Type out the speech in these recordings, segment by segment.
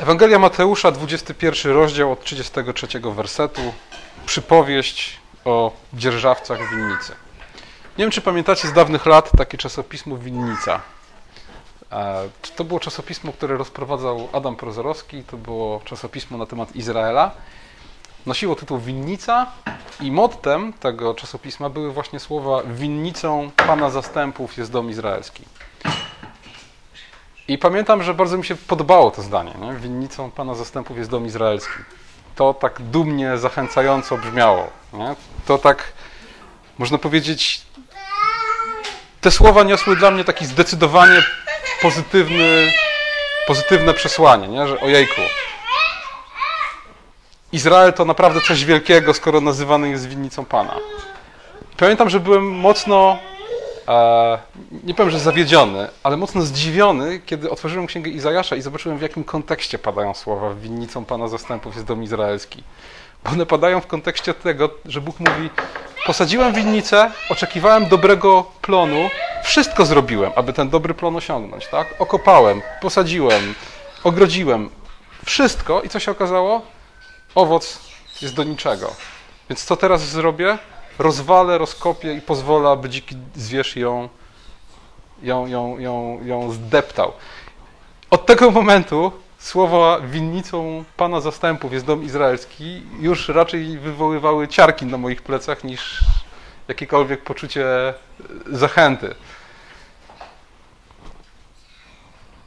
Ewangelia Mateusza, 21 rozdział od 33 wersetu. Przypowieść o dzierżawcach winnicy. Nie wiem, czy pamiętacie z dawnych lat takie czasopismo Winnica. E, to było czasopismo, które rozprowadzał Adam Prozorowski. To było czasopismo na temat Izraela. Nosiło tytuł Winnica i mottem tego czasopisma były właśnie słowa Winnicą Pana Zastępów jest dom izraelski. I pamiętam, że bardzo mi się podobało to zdanie. Nie? Winnicą Pana Zastępów jest dom izraelski. To tak dumnie, zachęcająco brzmiało. Nie? To tak, można powiedzieć, te słowa niosły dla mnie taki zdecydowanie pozytywny, pozytywne przesłanie, nie? że ojejku, Izrael to naprawdę coś wielkiego, skoro nazywany jest winnicą Pana. Pamiętam, że byłem mocno nie powiem, że zawiedziony, ale mocno zdziwiony, kiedy otworzyłem księgę Izajasza i zobaczyłem, w jakim kontekście padają słowa winnicą Pana zastępów jest dom izraelski. Bo one padają w kontekście tego, że Bóg mówi: Posadziłem winnicę, oczekiwałem dobrego plonu, wszystko zrobiłem, aby ten dobry plon osiągnąć. Tak? Okopałem, posadziłem, ogrodziłem, wszystko i co się okazało? Owoc jest do niczego. Więc co teraz zrobię? Rozwalę, rozkopię i pozwolę, aby dziki zwierz ją, ją, ją, ją, ją zdeptał. Od tego momentu słowa winnicą Pana zastępów jest dom izraelski już raczej wywoływały ciarki na moich plecach niż jakiekolwiek poczucie zachęty.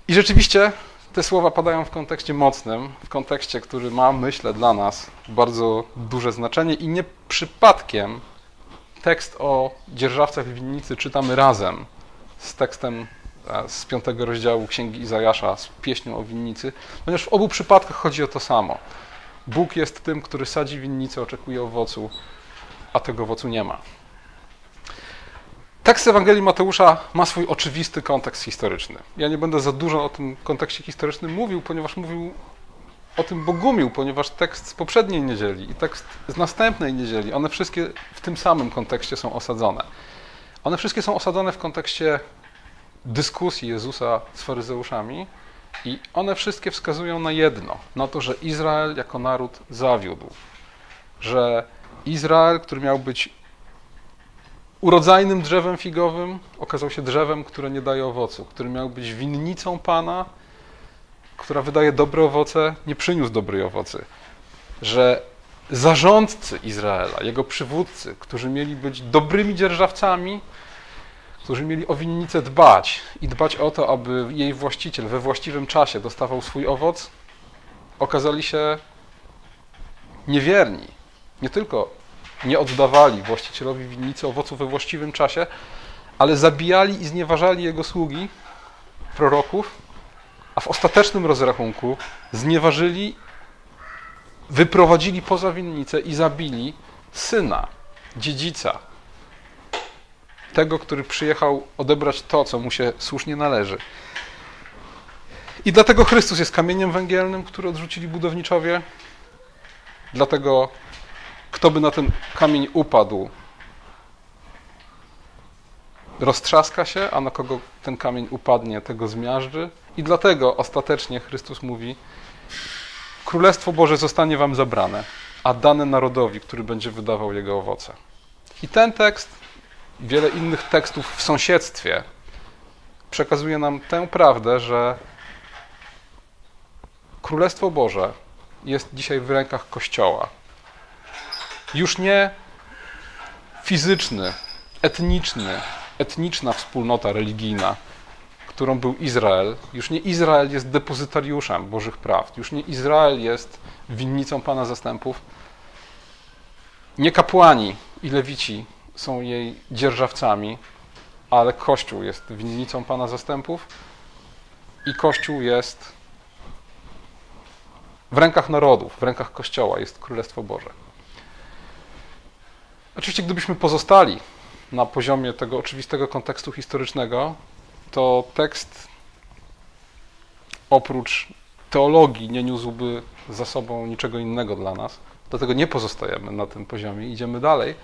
I rzeczywiście te słowa padają w kontekście mocnym, w kontekście, który ma, myślę, dla nas bardzo duże znaczenie i nie przypadkiem tekst o dzierżawcach winnicy czytamy razem z tekstem e, z piątego rozdziału Księgi Izajasza, z pieśnią o winnicy, ponieważ w obu przypadkach chodzi o to samo. Bóg jest tym, który sadzi winnicę, oczekuje owocu, a tego owocu nie ma. Tekst Ewangelii Mateusza ma swój oczywisty kontekst historyczny. Ja nie będę za dużo o tym kontekście historycznym mówił, ponieważ mówił o tym Bogumił, ponieważ tekst z poprzedniej niedzieli i tekst z następnej niedzieli, one wszystkie w tym samym kontekście są osadzone. One wszystkie są osadzone w kontekście dyskusji Jezusa z faryzeuszami i one wszystkie wskazują na jedno, na to, że Izrael jako naród zawiódł. Że Izrael, który miał być urodzajnym drzewem figowym, okazał się drzewem, które nie daje owocu, który miał być winnicą Pana, która wydaje dobre owoce, nie przyniósł dobrej owocy. Że zarządcy Izraela, jego przywódcy, którzy mieli być dobrymi dzierżawcami, którzy mieli o winnicę dbać i dbać o to, aby jej właściciel we właściwym czasie dostawał swój owoc, okazali się niewierni. Nie tylko nie oddawali właścicielowi winnicy owocu we właściwym czasie, ale zabijali i znieważali jego sługi, proroków, a w ostatecznym rozrachunku znieważyli, wyprowadzili poza winnicę i zabili syna, dziedzica, tego, który przyjechał odebrać to, co mu się słusznie należy. I dlatego Chrystus jest kamieniem węgielnym, który odrzucili budowniczowie. Dlatego, kto by na ten kamień upadł, roztrzaska się, a na kogo ten kamień upadnie, tego zmiażdży. I dlatego ostatecznie Chrystus mówi: Królestwo Boże zostanie wam zabrane, a dane narodowi, który będzie wydawał jego owoce. I ten tekst, wiele innych tekstów w sąsiedztwie, przekazuje nam tę prawdę, że Królestwo Boże jest dzisiaj w rękach Kościoła. Już nie fizyczny, etniczny, etniczna wspólnota religijna, którą był Izrael. Już nie Izrael jest depozytariuszem Bożych praw, już nie Izrael jest winnicą Pana zastępów. Nie kapłani i lewici są jej dzierżawcami, ale Kościół jest winnicą Pana zastępów i Kościół jest w rękach narodów, w rękach Kościoła jest Królestwo Boże. Oczywiście, gdybyśmy pozostali na poziomie tego oczywistego kontekstu historycznego, to tekst oprócz teologii nie niósłby za sobą niczego innego dla nas. Dlatego nie pozostajemy na tym poziomie, idziemy dalej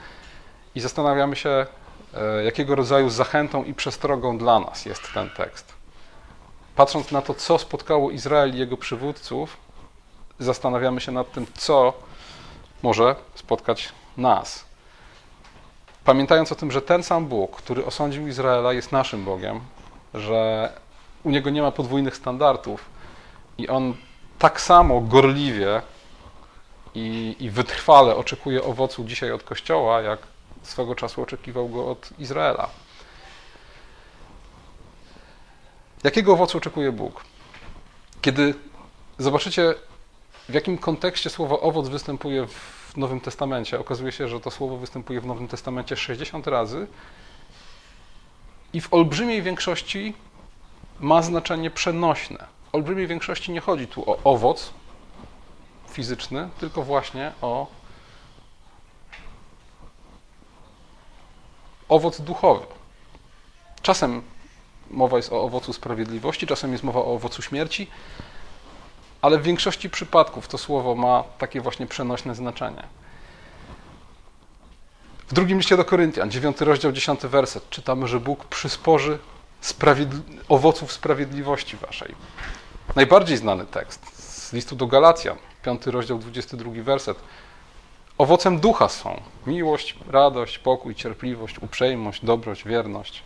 i zastanawiamy się, e, jakiego rodzaju zachętą i przestrogą dla nas jest ten tekst. patrząc na to, co spotkało Izrael i jego przywódców, zastanawiamy się nad tym, co może spotkać nas. Pamiętając o tym, że ten sam Bóg, który osądził Izraela, jest naszym Bogiem, że u niego nie ma podwójnych standardów i on tak samo gorliwie i, i wytrwale oczekuje owocu dzisiaj od Kościoła, jak swego czasu oczekiwał go od Izraela. Jakiego owocu oczekuje Bóg? Kiedy zobaczycie, w jakim kontekście słowo owoc występuje w Nowym Testamencie, okazuje się, że to słowo występuje w Nowym Testamencie 60 razy i w olbrzymiej większości ma znaczenie przenośne. W olbrzymiej większości nie chodzi tu o owoc fizyczny, tylko właśnie o owoc duchowy. Czasem mowa jest o owocu sprawiedliwości, czasem jest mowa o owocu śmierci, ale w większości przypadków to słowo ma takie właśnie przenośne znaczenie. W drugim liście do Koryntian, 9 rozdział, 10 werset, czytamy, że Bóg przysporzy sprawiedli owoców sprawiedliwości waszej. Najbardziej znany tekst z listu do Galacjan, 5 rozdział, 22 werset. Owocem ducha są miłość, radość, pokój, cierpliwość, uprzejmość, dobroć, wierność.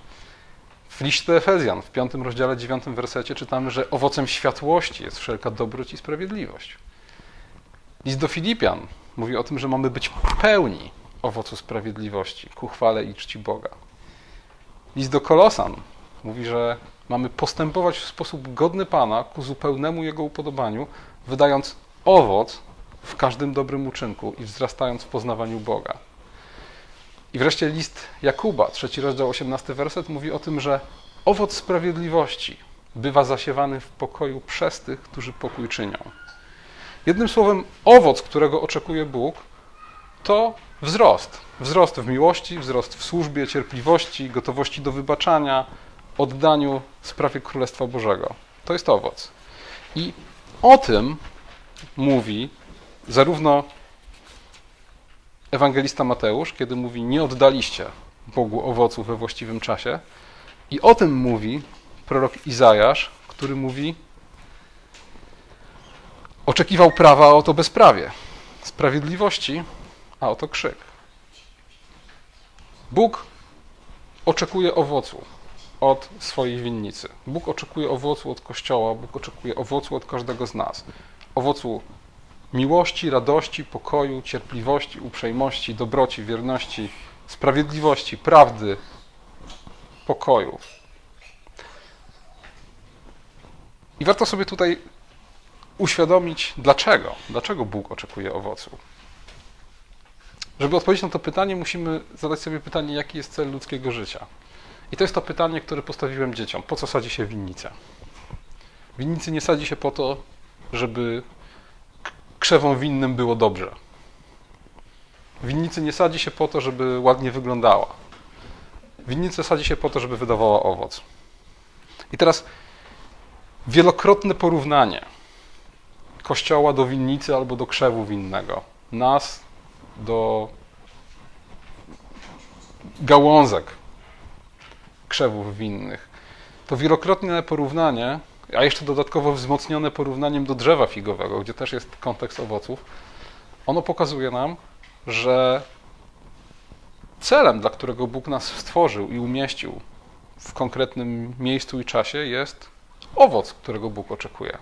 W liście do Efezjan, w 5 rozdziale, 9 wersecie czytamy, że owocem światłości jest wszelka dobroć i sprawiedliwość. List do Filipian mówi o tym, że mamy być pełni owocu sprawiedliwości ku chwale i czci Boga. List do Kolosan mówi, że mamy postępować w sposób godny Pana ku zupełnemu Jego upodobaniu, wydając owoc w każdym dobrym uczynku i wzrastając w poznawaniu Boga. I wreszcie list Jakuba, trzeci rozdział, 18 werset, mówi o tym, że owoc sprawiedliwości bywa zasiewany w pokoju przez tych, którzy pokój czynią. Jednym słowem, owoc, którego oczekuje Bóg, to wzrost. Wzrost w miłości, wzrost w służbie, cierpliwości, gotowości do wybaczania, oddaniu sprawie Królestwa Bożego. To jest owoc. I o tym mówi zarówno ewangelista Mateusz, kiedy mówi: Nie oddaliście Bogu owocu we właściwym czasie, i o tym mówi prorok Izajasz, który mówi: Oczekiwał prawa, a oto bezprawie, sprawiedliwości, a oto krzyk. Bóg oczekuje owocu od swojej winnicy. Bóg oczekuje owocu od Kościoła, Bóg oczekuje owocu od każdego z nas. Owocu miłości, radości, pokoju, cierpliwości, uprzejmości, dobroci, wierności, sprawiedliwości, prawdy, pokoju. I warto sobie tutaj uświadomić, dlaczego, dlaczego Bóg oczekuje owocu. Żeby odpowiedzieć na to pytanie, musimy zadać sobie pytanie, jaki jest cel ludzkiego życia. I to jest to pytanie, które postawiłem dzieciom. Po co sadzi się winnica? Winnicy nie sadzi się po to, żeby krzewą winnym było dobrze. Winnicy nie sadzi się po to, żeby ładnie wyglądała. Winnicę sadzi się po to, żeby wydawała owoc. I teraz wielokrotne porównanie kościoła do winnicy albo do krzewu winnego, nas do gałązek krzewów winnych. To wielokrotne porównanie a jeszcze dodatkowo wzmocnione porównaniem do drzewa figowego, gdzie też jest kontekst owoców, ono pokazuje nam, że celem, dla którego Bóg nas stworzył i umieścił w konkretnym miejscu i czasie, jest owoc, którego Bóg oczekuje.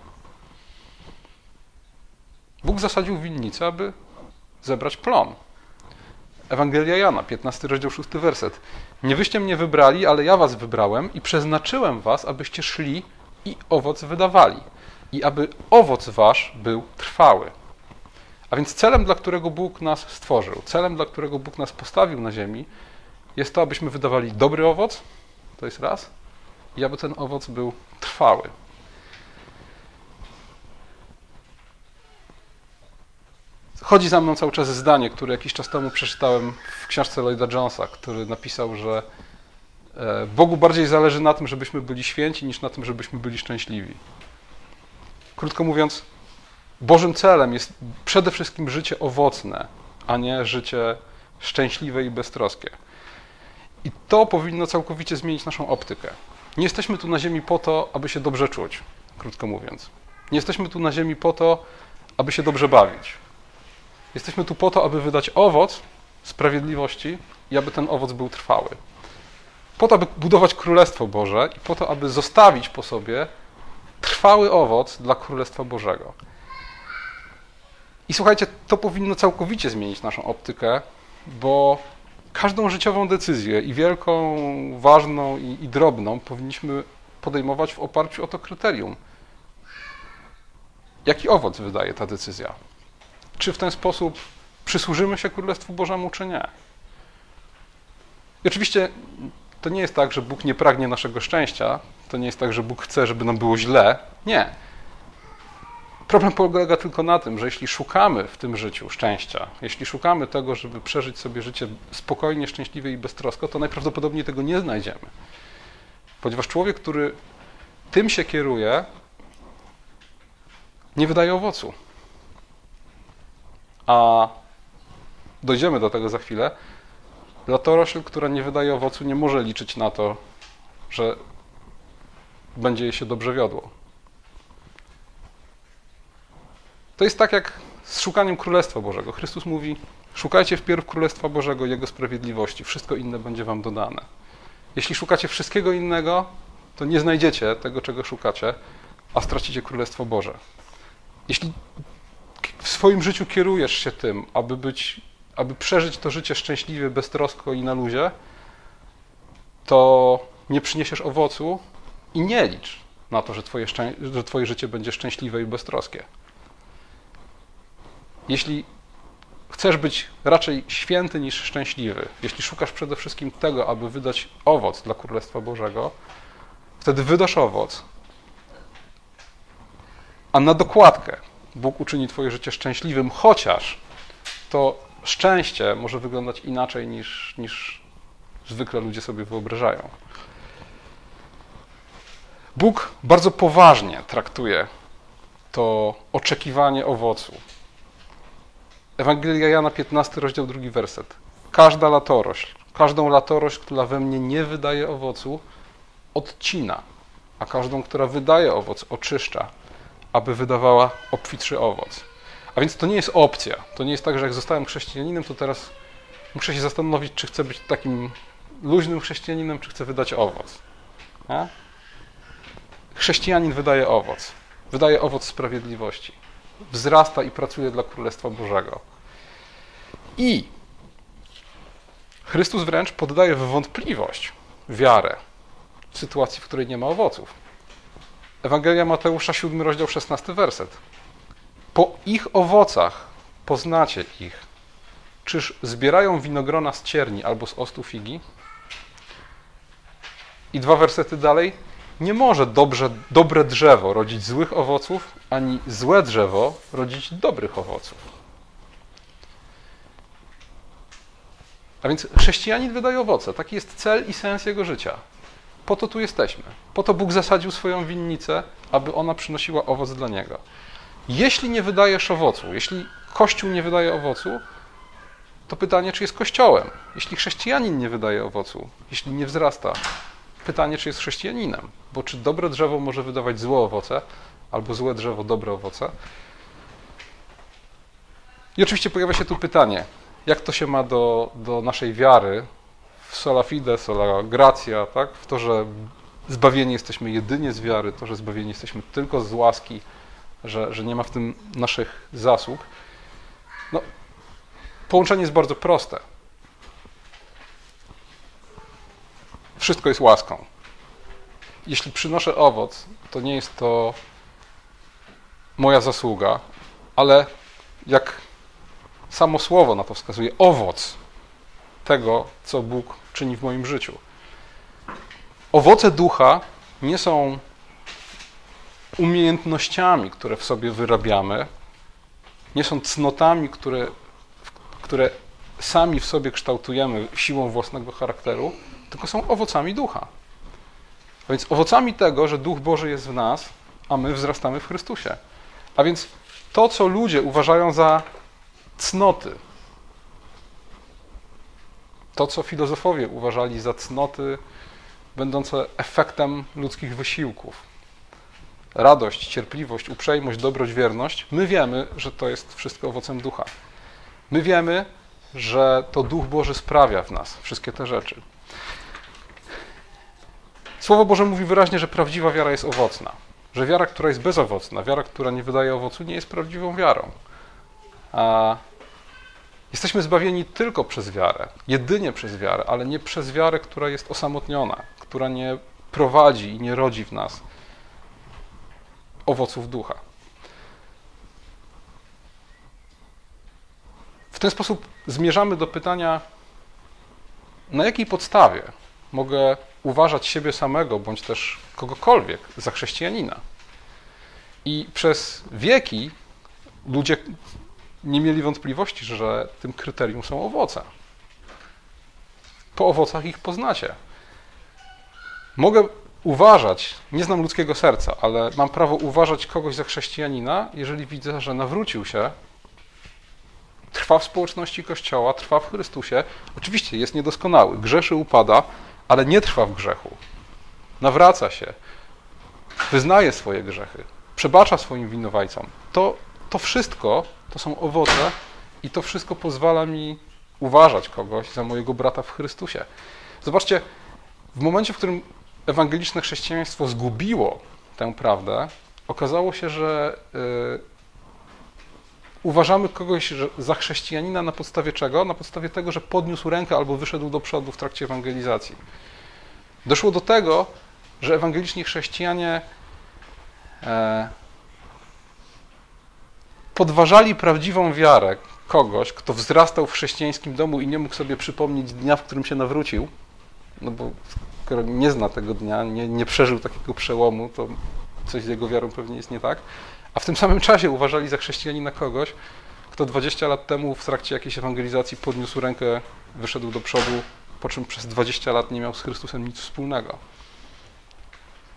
Bóg zasadził winnicę, aby zebrać plon. Ewangelia Jana, 15 rozdział 6 werset. Nie wyście mnie wybrali, ale ja was wybrałem i przeznaczyłem was, abyście szli i owoc wydawali, i aby owoc wasz był trwały. A więc celem, dla którego Bóg nas stworzył, celem, dla którego Bóg nas postawił na ziemi, jest to, abyśmy wydawali dobry owoc, to jest raz, i aby ten owoc był trwały. Chodzi za mną cały czas zdanie, które jakiś czas temu przeczytałem w książce Lloyda Jonesa, który napisał, że E, Bogu bardziej zależy na tym, żebyśmy byli święci, niż na tym, żebyśmy byli szczęśliwi. Krótko mówiąc, Bożym celem jest przede wszystkim życie owocne, a nie życie szczęśliwe i beztroskie. I to powinno całkowicie zmienić naszą optykę. Nie jesteśmy tu na ziemi po to, aby się dobrze czuć, krótko mówiąc. Nie jesteśmy tu na ziemi po to, aby się dobrze bawić. Jesteśmy tu po to, aby wydać owoc sprawiedliwości i aby ten owoc był trwały. Po to, aby budować Królestwo Boże i po to, aby zostawić po sobie trwały owoc dla Królestwa Bożego. I słuchajcie, to powinno całkowicie zmienić naszą optykę, bo każdą życiową decyzję, i wielką, ważną, i, i drobną, powinniśmy podejmować w oparciu o to kryterium. Jaki owoc wydaje ta decyzja? Czy w ten sposób przysłużymy się Królestwu Bożemu, czy nie? I oczywiście to nie jest tak, że Bóg nie pragnie naszego szczęścia, to nie jest tak, że Bóg chce, żeby nam było źle. Nie. Problem polega tylko na tym, że jeśli szukamy w tym życiu szczęścia, jeśli szukamy tego, żeby przeżyć sobie życie spokojnie, szczęśliwie i beztrosko, to najprawdopodobniej tego nie znajdziemy. Ponieważ człowiek, który tym się kieruje, nie wydaje owocu. A dojdziemy do tego za chwilę. Latorośl, która nie wydaje owocu, nie może liczyć na to, że będzie jej się dobrze wiodło. To jest tak jak z szukaniem Królestwa Bożego. Chrystus mówi: Szukajcie wpierw Królestwa Bożego, Jego sprawiedliwości, wszystko inne będzie Wam dodane. Jeśli szukacie wszystkiego innego, to nie znajdziecie tego, czego szukacie, a stracicie Królestwo Boże. Jeśli w swoim życiu kierujesz się tym, aby, być, aby przeżyć to życie szczęśliwie, beztrosko i na luzie, to nie przyniesiesz owocu i nie licz na to, że twoje, że twoje życie będzie szczęśliwe i beztroskie. Jeśli chcesz być raczej święty niż szczęśliwy, jeśli szukasz przede wszystkim tego, aby wydać owoc dla Królestwa Bożego, wtedy wydasz owoc, a na dokładkę Bóg uczyni Twoje życie szczęśliwym, chociaż to szczęście może wyglądać inaczej niż, niż zwykle ludzie sobie wyobrażają. Bóg bardzo poważnie traktuje to oczekiwanie owocu. Ewangelia Jana 15, rozdział 2, werset. Każda latorośl, każdą latorośl, która we mnie nie wydaje owocu, odcina, a każdą, która wydaje owoc, oczyszcza, aby wydawała obfitszy owoc. A więc to nie jest opcja. To nie jest tak, że jak zostałem chrześcijaninem, to teraz muszę się zastanowić, czy chcę być takim luźnym chrześcijaninem, czy chcę wydać owoc. Nie? Chrześcijanin wydaje owoc. Wydaje owoc sprawiedliwości. Wzrasta i pracuje dla Królestwa Bożego. I Chrystus wręcz poddaje w wątpliwość wiarę w sytuacji, w której nie ma owoców. Ewangelia Mateusza, 7 rozdział, 16 werset. Po ich owocach poznacie ich. Czyż zbierają winogrona z cierni albo z ostu figi? I dwa wersety dalej. Nie może dobrze, dobre drzewo rodzić złych owoców, ani złe drzewo rodzić dobrych owoców. A więc chrześcijanin wydaje owoce. Taki jest cel i sens jego życia. Po to tu jesteśmy. Po to Bóg zasadził swoją winnicę, aby ona przynosiła owoc dla Niego. Jeśli nie wydajesz owocu, jeśli Kościół nie wydaje owocu, to pytanie, czy jest Kościołem. Jeśli chrześcijanin nie wydaje owocu, jeśli nie wzrasta, pytanie, czy jest chrześcijaninem. Bo czy dobre drzewo może wydawać złe owoce, albo złe drzewo dobre owoce? I oczywiście pojawia się tu pytanie, jak to się ma do, do naszej wiary w sola fide, sola gratia, tak? w to, że zbawieni jesteśmy jedynie z wiary, to, że zbawieni jesteśmy tylko z łaski, że, że nie ma w tym naszych zasług. No, połączenie jest bardzo proste. Wszystko jest łaską. Jeśli przynoszę owoc, to nie jest to moja zasługa, ale jak samo słowo na to wskazuje, owoc tego, co Bóg czyni w moim życiu. Owoce ducha nie są umiejętnościami, które w sobie wyrabiamy, nie są cnotami, które, które sami w sobie kształtujemy siłą własnego charakteru, tylko są owocami ducha. A więc owocami tego, że Duch Boży jest w nas, a my wzrastamy w Chrystusie. A więc to, co ludzie uważają za cnoty, to, co filozofowie uważali za cnoty będące efektem ludzkich wysiłków. Radość, cierpliwość, uprzejmość, dobroć, wierność. My wiemy, że to jest wszystko owocem ducha. My wiemy, że to Duch Boży sprawia w nas wszystkie te rzeczy. Słowo Boże mówi wyraźnie, że prawdziwa wiara jest owocna. Że wiara, która jest bezowocna, wiara, która nie wydaje owocu, nie jest prawdziwą wiarą. A jesteśmy zbawieni tylko przez wiarę, jedynie przez wiarę, ale nie przez wiarę, która jest osamotniona, która nie prowadzi i nie rodzi w nas owoców ducha. W ten sposób zmierzamy do pytania, na jakiej podstawie mogę uważać siebie samego, bądź też kogokolwiek za chrześcijanina. I przez wieki ludzie nie mieli wątpliwości, że tym kryterium są owoce. Po owocach ich poznacie. Mogę uważać, nie znam ludzkiego serca, ale mam prawo uważać kogoś za chrześcijanina, jeżeli widzę, że nawrócił się, trwa w społeczności Kościoła, trwa w Chrystusie. Oczywiście jest niedoskonały, grzeszy, upada, ale nie trwa w grzechu. Nawraca się, wyznaje swoje grzechy, przebacza swoim winowajcom. To, to wszystko to są owoce i to wszystko pozwala mi uważać kogoś za mojego brata w Chrystusie. Zobaczcie, w momencie, w którym ewangeliczne chrześcijaństwo zgubiło tę prawdę, okazało się, że yy, uważamy kogoś za chrześcijanina na podstawie czego? Na podstawie tego, że podniósł rękę albo wyszedł do przodu w trakcie ewangelizacji. Doszło do tego, że ewangeliczni chrześcijanie e, podważali prawdziwą wiarę kogoś, kto wzrastał w chrześcijańskim domu i nie mógł sobie przypomnieć dnia, w którym się nawrócił, no bo skoro nie zna tego dnia, nie, nie przeżył takiego przełomu, to coś z jego wiarą pewnie jest nie tak. A w tym samym czasie uważali za chrześcijanina kogoś, kto 20 lat temu w trakcie jakiejś ewangelizacji podniósł rękę, wyszedł do przodu, po czym przez 20 lat nie miał z Chrystusem nic wspólnego.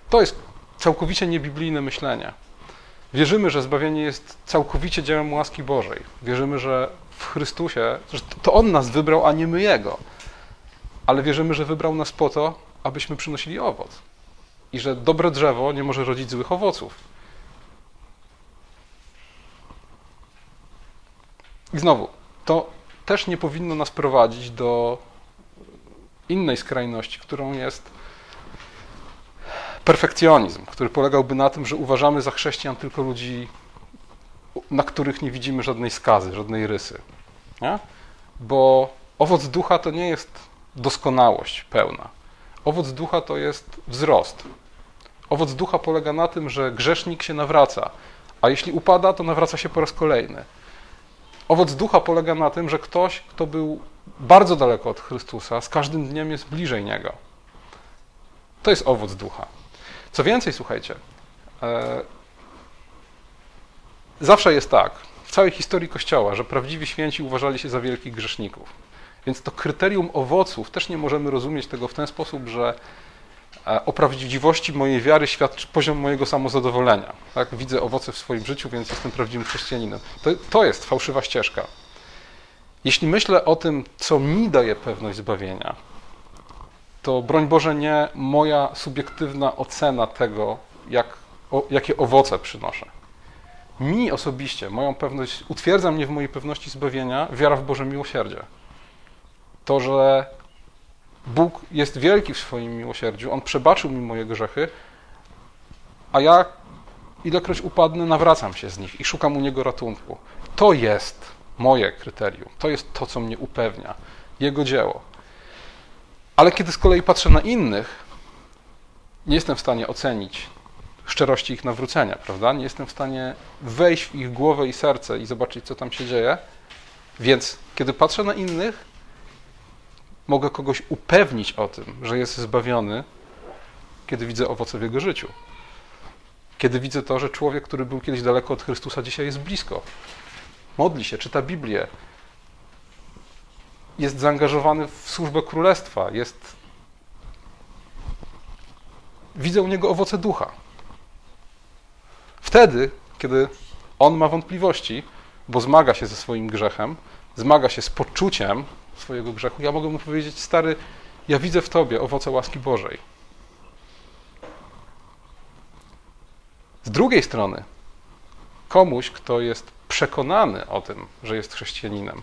To jest całkowicie niebiblijne myślenie. Wierzymy, że zbawienie jest całkowicie dziełem łaski Bożej. Wierzymy, że w Chrystusie, że to On nas wybrał, a nie my Jego. Ale wierzymy, że wybrał nas po to, abyśmy przynosili owoc. I że dobre drzewo nie może rodzić złych owoców. I znowu, to też nie powinno nas prowadzić do innej skrajności, którą jest perfekcjonizm, który polegałby na tym, że uważamy za chrześcijan tylko ludzi, na których nie widzimy żadnej skazy, żadnej rysy. Nie? Bo owoc ducha to nie jest doskonałość pełna. Owoc ducha to jest wzrost. Owoc ducha polega na tym, że grzesznik się nawraca, a jeśli upada, to nawraca się po raz kolejny. Owoc ducha polega na tym, że ktoś, kto był bardzo daleko od Chrystusa, z każdym dniem jest bliżej Niego. To jest owoc ducha. Co więcej, słuchajcie, e, zawsze jest tak, w całej historii Kościoła, że prawdziwi święci uważali się za wielkich grzeszników. Więc to kryterium owoców też nie możemy rozumieć tego w ten sposób, że e, o prawdziwości mojej wiary świadczy poziom mojego samozadowolenia. Tak? Widzę owoce w swoim życiu, więc jestem prawdziwym chrześcijaninem. To, to jest fałszywa ścieżka. Jeśli myślę o tym, co mi daje pewność zbawienia, to broń Boże nie moja subiektywna ocena tego, jak, o, jakie owoce przynoszę. Mi osobiście, moją pewność, utwierdza mnie w mojej pewności zbawienia wiara w Boże miłosierdzie. To, że Bóg jest wielki w swoim miłosierdziu, On przebaczył mi moje grzechy, a ja ilekroć upadnę, nawracam się z nich i szukam u Niego ratunku. To jest moje kryterium. To jest to, co mnie upewnia. Jego dzieło. Ale kiedy z kolei patrzę na innych, nie jestem w stanie ocenić szczerości ich nawrócenia, prawda? Nie jestem w stanie wejść w ich głowę i serce i zobaczyć, co tam się dzieje. Więc kiedy patrzę na innych, mogę kogoś upewnić o tym, że jest zbawiony, kiedy widzę owoce w jego życiu. Kiedy widzę to, że człowiek, który był kiedyś daleko od Chrystusa, dzisiaj jest blisko. Modli się, czyta Biblię, jest zaangażowany w służbę królestwa, jest. Widzę u niego owoce ducha. Wtedy, kiedy on ma wątpliwości, bo zmaga się ze swoim grzechem, zmaga się z poczuciem swojego grzechu, ja mogę mu powiedzieć: Stary, ja widzę w tobie owoce łaski Bożej. Z drugiej strony, komuś, kto jest przekonany o tym, że jest chrześcijaninem,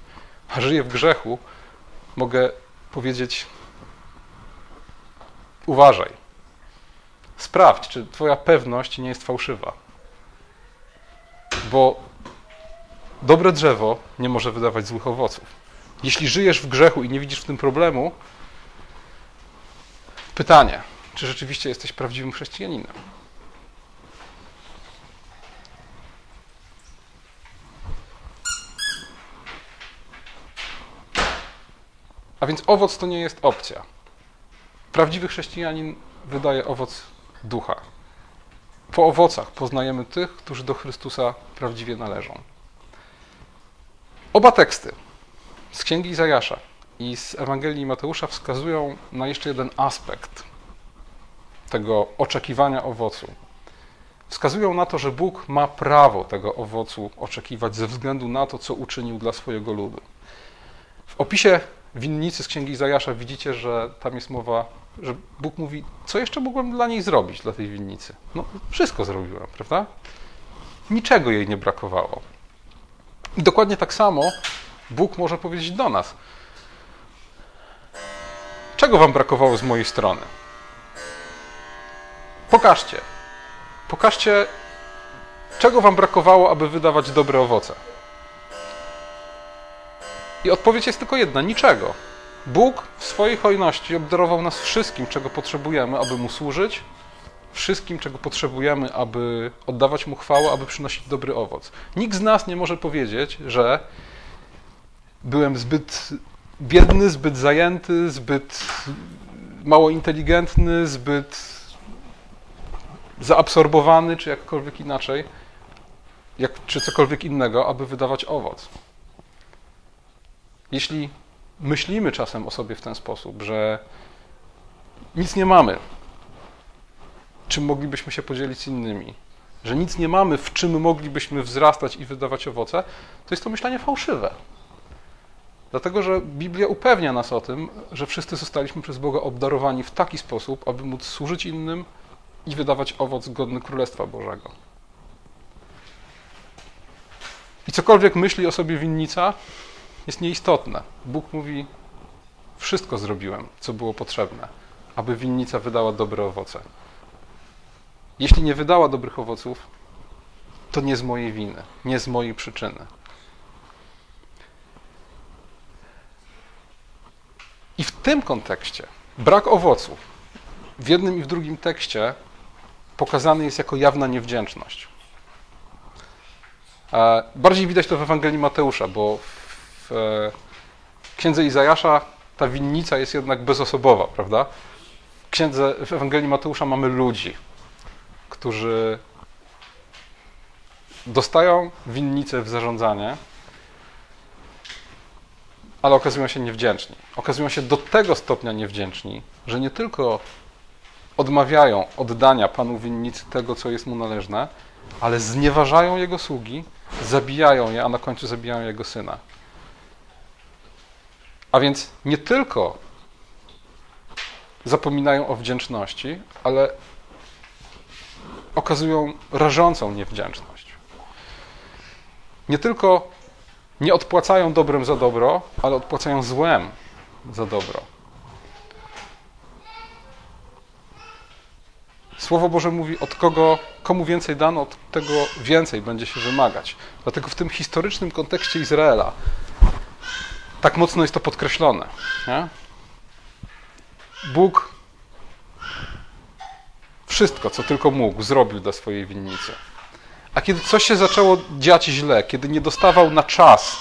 a żyje w grzechu, mogę powiedzieć: uważaj. Sprawdź, czy Twoja pewność nie jest fałszywa. Bo dobre drzewo nie może wydawać złych owoców. Jeśli żyjesz w grzechu i nie widzisz w tym problemu, pytanie, czy rzeczywiście jesteś prawdziwym chrześcijaninem? A więc owoc to nie jest opcja. Prawdziwy chrześcijanin wydaje owoc ducha. Po owocach poznajemy tych, którzy do Chrystusa prawdziwie należą. Oba teksty z Księgi Izajasza i z Ewangelii Mateusza wskazują na jeszcze jeden aspekt tego oczekiwania owocu. Wskazują na to, że Bóg ma prawo tego owocu oczekiwać ze względu na to, co uczynił dla swojego ludu. W opisie winnicy z Księgi Izajasza widzicie, że tam jest mowa, że Bóg mówi, co jeszcze mogłem dla niej zrobić, dla tej winnicy? No, wszystko zrobiłem, prawda? Niczego jej nie brakowało. I dokładnie tak samo Bóg może powiedzieć do nas. Czego wam brakowało z mojej strony? Pokażcie. Pokażcie, czego wam brakowało, aby wydawać dobre owoce. I odpowiedź jest tylko jedna: niczego. Bóg w swojej hojności obdarował nas wszystkim, czego potrzebujemy, aby mu służyć, wszystkim, czego potrzebujemy, aby oddawać mu chwałę, aby przynosić dobry owoc. Nikt z nas nie może powiedzieć, że byłem zbyt biedny, zbyt zajęty, zbyt mało inteligentny, zbyt zaabsorbowany, czy jakkolwiek inaczej, jak, czy cokolwiek innego, aby wydawać owoc. Jeśli myślimy czasem o sobie w ten sposób, że nic nie mamy, czym moglibyśmy się podzielić z innymi, że nic nie mamy, w czym moglibyśmy wzrastać i wydawać owoce, to jest to myślenie fałszywe. Dlatego, że Biblia upewnia nas o tym, że wszyscy zostaliśmy przez Boga obdarowani w taki sposób, aby móc służyć innym i wydawać owoc godny Królestwa Bożego. I cokolwiek myśli o sobie winnica, jest nieistotne. Bóg mówi: Wszystko zrobiłem, co było potrzebne, aby winnica wydała dobre owoce. Jeśli nie wydała dobrych owoców, to nie z mojej winy, nie z mojej przyczyny. I w tym kontekście brak owoców w jednym i w drugim tekście pokazany jest jako jawna niewdzięczność. E, bardziej widać to w Ewangelii Mateusza, bo księdze Izajasza ta winnica jest jednak bezosobowa, prawda? W księdze, w Ewangelii Mateusza mamy ludzi, którzy dostają winnicę w zarządzanie, ale okazują się niewdzięczni. Okazują się do tego stopnia niewdzięczni, że nie tylko odmawiają oddania panu winnicy tego, co jest mu należne, ale znieważają jego sługi, zabijają je, a na końcu zabijają jego syna. A więc nie tylko zapominają o wdzięczności, ale okazują rażącą niewdzięczność. Nie tylko nie odpłacają dobrem za dobro, ale odpłacają złem za dobro. Słowo Boże mówi, od kogo, komu więcej dano, od tego więcej będzie się wymagać. Dlatego w tym historycznym kontekście Izraela tak mocno jest to podkreślone. Nie? Bóg wszystko, co tylko mógł, zrobił dla swojej winnicy. A kiedy coś się zaczęło dziać źle, kiedy nie dostawał na czas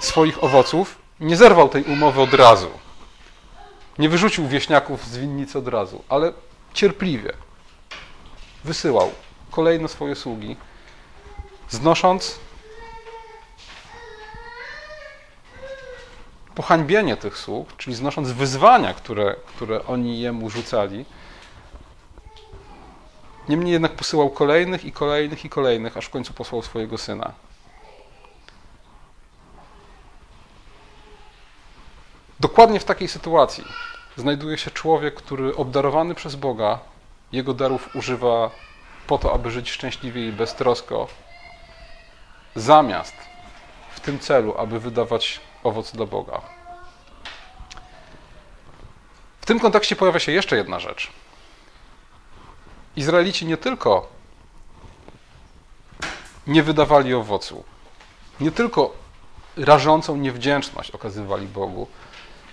swoich owoców, nie zerwał tej umowy od razu. Nie wyrzucił wieśniaków z winnicy od razu, ale cierpliwie wysyłał kolejne swoje sługi, znosząc pohańbienie tych sług, czyli znosząc wyzwania, które, które oni jemu rzucali. Niemniej jednak posyłał kolejnych i kolejnych i kolejnych, aż w końcu posłał swojego syna. Dokładnie w takiej sytuacji znajduje się człowiek, który obdarowany przez Boga, jego darów używa po to, aby żyć szczęśliwie i beztrosko, zamiast w tym celu, aby wydawać owoc dla Boga. W tym kontekście pojawia się jeszcze jedna rzecz. Izraelici nie tylko nie wydawali owocu, nie tylko rażącą niewdzięczność okazywali Bogu,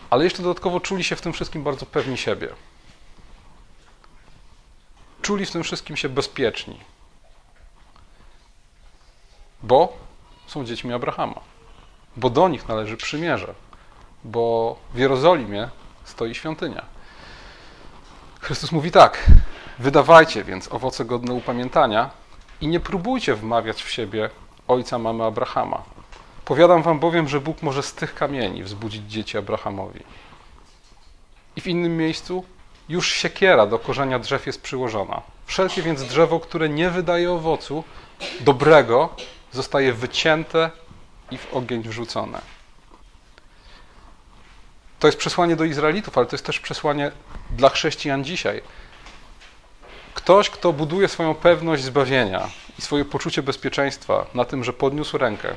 ale jeszcze dodatkowo czuli się w tym wszystkim bardzo pewni siebie. Czuli w tym wszystkim się bezpieczni, bo są dziećmi Abrahama, bo do nich należy przymierze, bo w Jerozolimie stoi świątynia. Chrystus mówi tak: Wydawajcie więc owoce godne upamiętania i nie próbujcie wmawiać w siebie ojca mamy Abrahama. Powiadam wam bowiem, że Bóg może z tych kamieni wzbudzić dzieci Abrahamowi. I w innym miejscu już siekiera do korzenia drzew jest przyłożona. Wszelkie więc drzewo, które nie wydaje owocu dobrego, zostaje wycięte i w ogień wrzucone. To jest przesłanie do Izraelitów, ale to jest też przesłanie dla chrześcijan dzisiaj. Ktoś, kto buduje swoją pewność zbawienia i swoje poczucie bezpieczeństwa na tym, że podniósł rękę,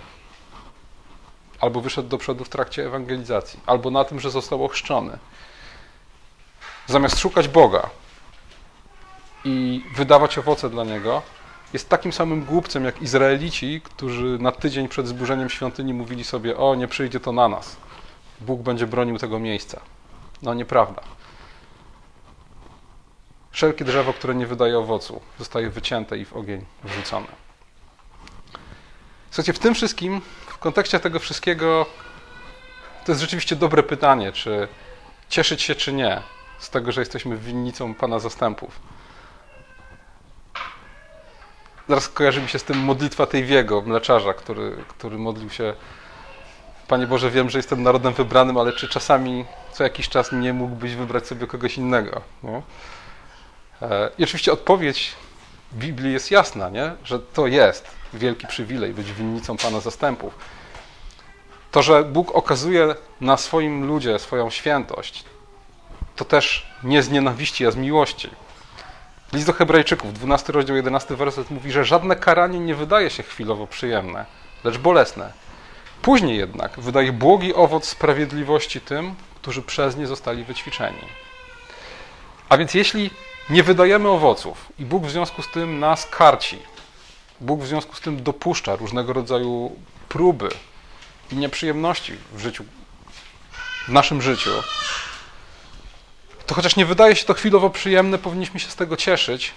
albo wyszedł do przodu w trakcie ewangelizacji, albo na tym, że został ochrzczony, zamiast szukać Boga i wydawać owoce dla Niego, jest takim samym głupcem jak Izraelici, którzy na tydzień przed zburzeniem świątyni mówili sobie: O, nie przyjdzie to na nas. Bóg będzie bronił tego miejsca. No nieprawda. Wszelkie drzewo, które nie wydaje owocu, zostaje wycięte i w ogień wrzucone. Słuchajcie, w tym wszystkim, w kontekście tego wszystkiego, to jest rzeczywiście dobre pytanie, czy cieszyć się, czy nie, z tego, że jesteśmy winnicą Pana zastępów. Zaraz kojarzy mi się z tym modlitwa tej wiego, mleczarza, który, który modlił się Panie Boże, wiem, że jestem narodem wybranym, ale czy czasami co jakiś czas nie mógłbyś wybrać sobie kogoś innego? Nie? E, I oczywiście odpowiedź Biblii jest jasna, nie? że to jest wielki przywilej być winnicą Pana zastępów. To, że Bóg okazuje na swoim ludzie swoją świętość, to też nie z nienawiści, a z miłości. List do Hebrajczyków, 12 rozdział, 11 werset mówi, że żadne karanie nie wydaje się chwilowo przyjemne, lecz bolesne. Później jednak wydaje błogi owoc sprawiedliwości tym, którzy przez nie zostali wyćwiczeni. A więc jeśli nie wydajemy owoców i Bóg w związku z tym nas karci, Bóg w związku z tym dopuszcza różnego rodzaju próby i nieprzyjemności w życiu, w naszym życiu, to chociaż nie wydaje się to chwilowo przyjemne, powinniśmy się z tego cieszyć,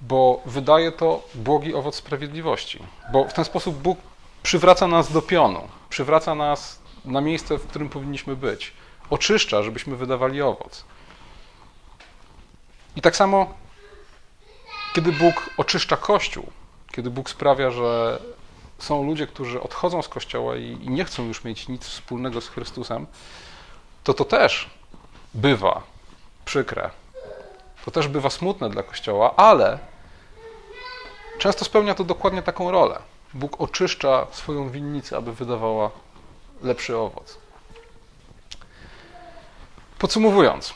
bo wydaje to błogi owoc sprawiedliwości. Bo w ten sposób Bóg przywraca nas do pionu, przywraca nas na miejsce, w którym powinniśmy być. Oczyszcza, żebyśmy wydawali owoc. I tak samo, kiedy Bóg oczyszcza Kościół, kiedy Bóg sprawia, że są ludzie, którzy odchodzą z Kościoła i, nie chcą już mieć nic wspólnego z Chrystusem, to to też bywa przykre. To też bywa smutne dla Kościoła, ale często spełnia to dokładnie taką rolę. Bóg oczyszcza swoją winnicę, aby wydawała lepszy owoc. Podsumowując,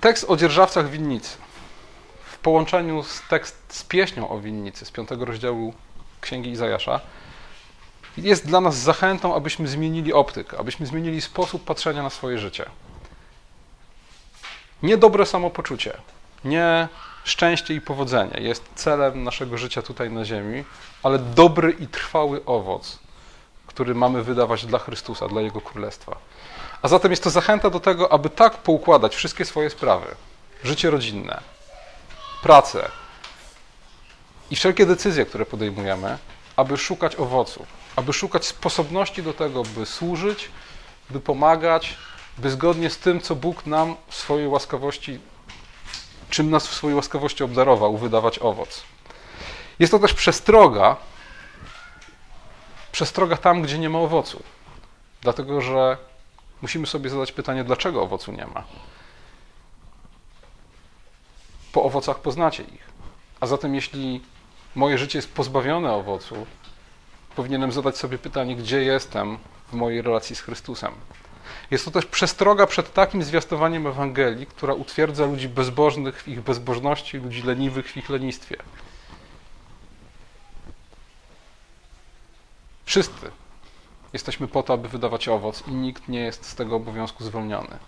tekst o dzierżawcach winnicy w połączeniu z tekst z pieśnią o winnicy z piątego rozdziału Księgi Izajasza jest dla nas zachętą, abyśmy zmienili optykę, abyśmy zmienili sposób patrzenia na swoje życie. Nie dobre samopoczucie, nie szczęście i powodzenie jest celem naszego życia tutaj na Ziemi, ale dobry i trwały owoc, który mamy wydawać dla Chrystusa, dla Jego Królestwa. A zatem jest to zachęta do tego, aby tak poukładać wszystkie swoje sprawy, życie rodzinne, pracę i wszelkie decyzje, które podejmujemy, aby szukać owoców, aby szukać sposobności do tego, by służyć, by pomagać, by zgodnie z tym, co Bóg nam w swojej łaskawości, czym nas w swojej łaskawości obdarował, wydawać owoc. Jest to też przestroga, przestroga tam, gdzie nie ma owocu. Dlatego, że musimy sobie zadać pytanie, dlaczego owocu nie ma. Po owocach poznacie ich. A zatem, jeśli moje życie jest pozbawione owocu, powinienem zadać sobie pytanie, gdzie jestem w mojej relacji z Chrystusem. Jest to też przestroga przed takim zwiastowaniem Ewangelii, która utwierdza ludzi bezbożnych w ich bezbożności, ludzi leniwych w ich lenistwie. Wszyscy jesteśmy po to, aby wydawać owoc i nikt nie jest z tego obowiązku zwolniony.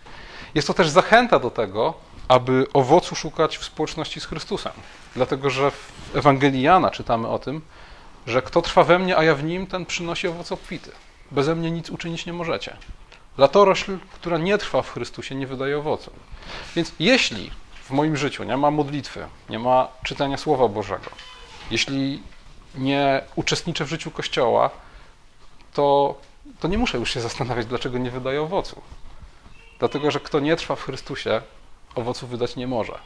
Jest to też zachęta do tego, aby owocu szukać w społeczności z Chrystusem. Dlatego, że w Ewangelii Jana czytamy o tym, że kto trwa we mnie, a ja w nim, ten przynosi owoc obfity. Beze mnie nic uczynić nie możecie. Latorośl, która nie trwa w Chrystusie, nie wydaje owocu. Więc jeśli w moim życiu nie ma modlitwy, nie ma czytania Słowa Bożego, jeśli nie uczestniczę w życiu Kościoła, to, to nie muszę już się zastanawiać, dlaczego nie wydaje owocu. Dlatego, że kto nie trwa w Chrystusie, owocu wydać nie może.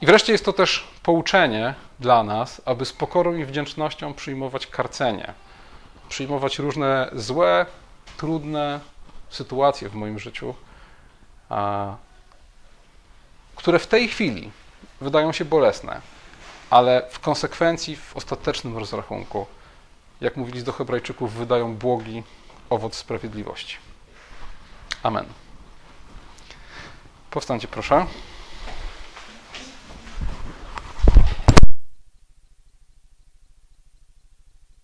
I wreszcie jest to też pouczenie dla nas, aby z pokorą i wdzięcznością przyjmować karcenie, przyjmować różne złe, trudne sytuacje w moim życiu, które w tej chwili wydają się bolesne, ale w konsekwencji, w ostatecznym rozrachunku, jak mówili do Hebrajczyków, wydają błogi owoc sprawiedliwości. Amen. Powstańcie proszę.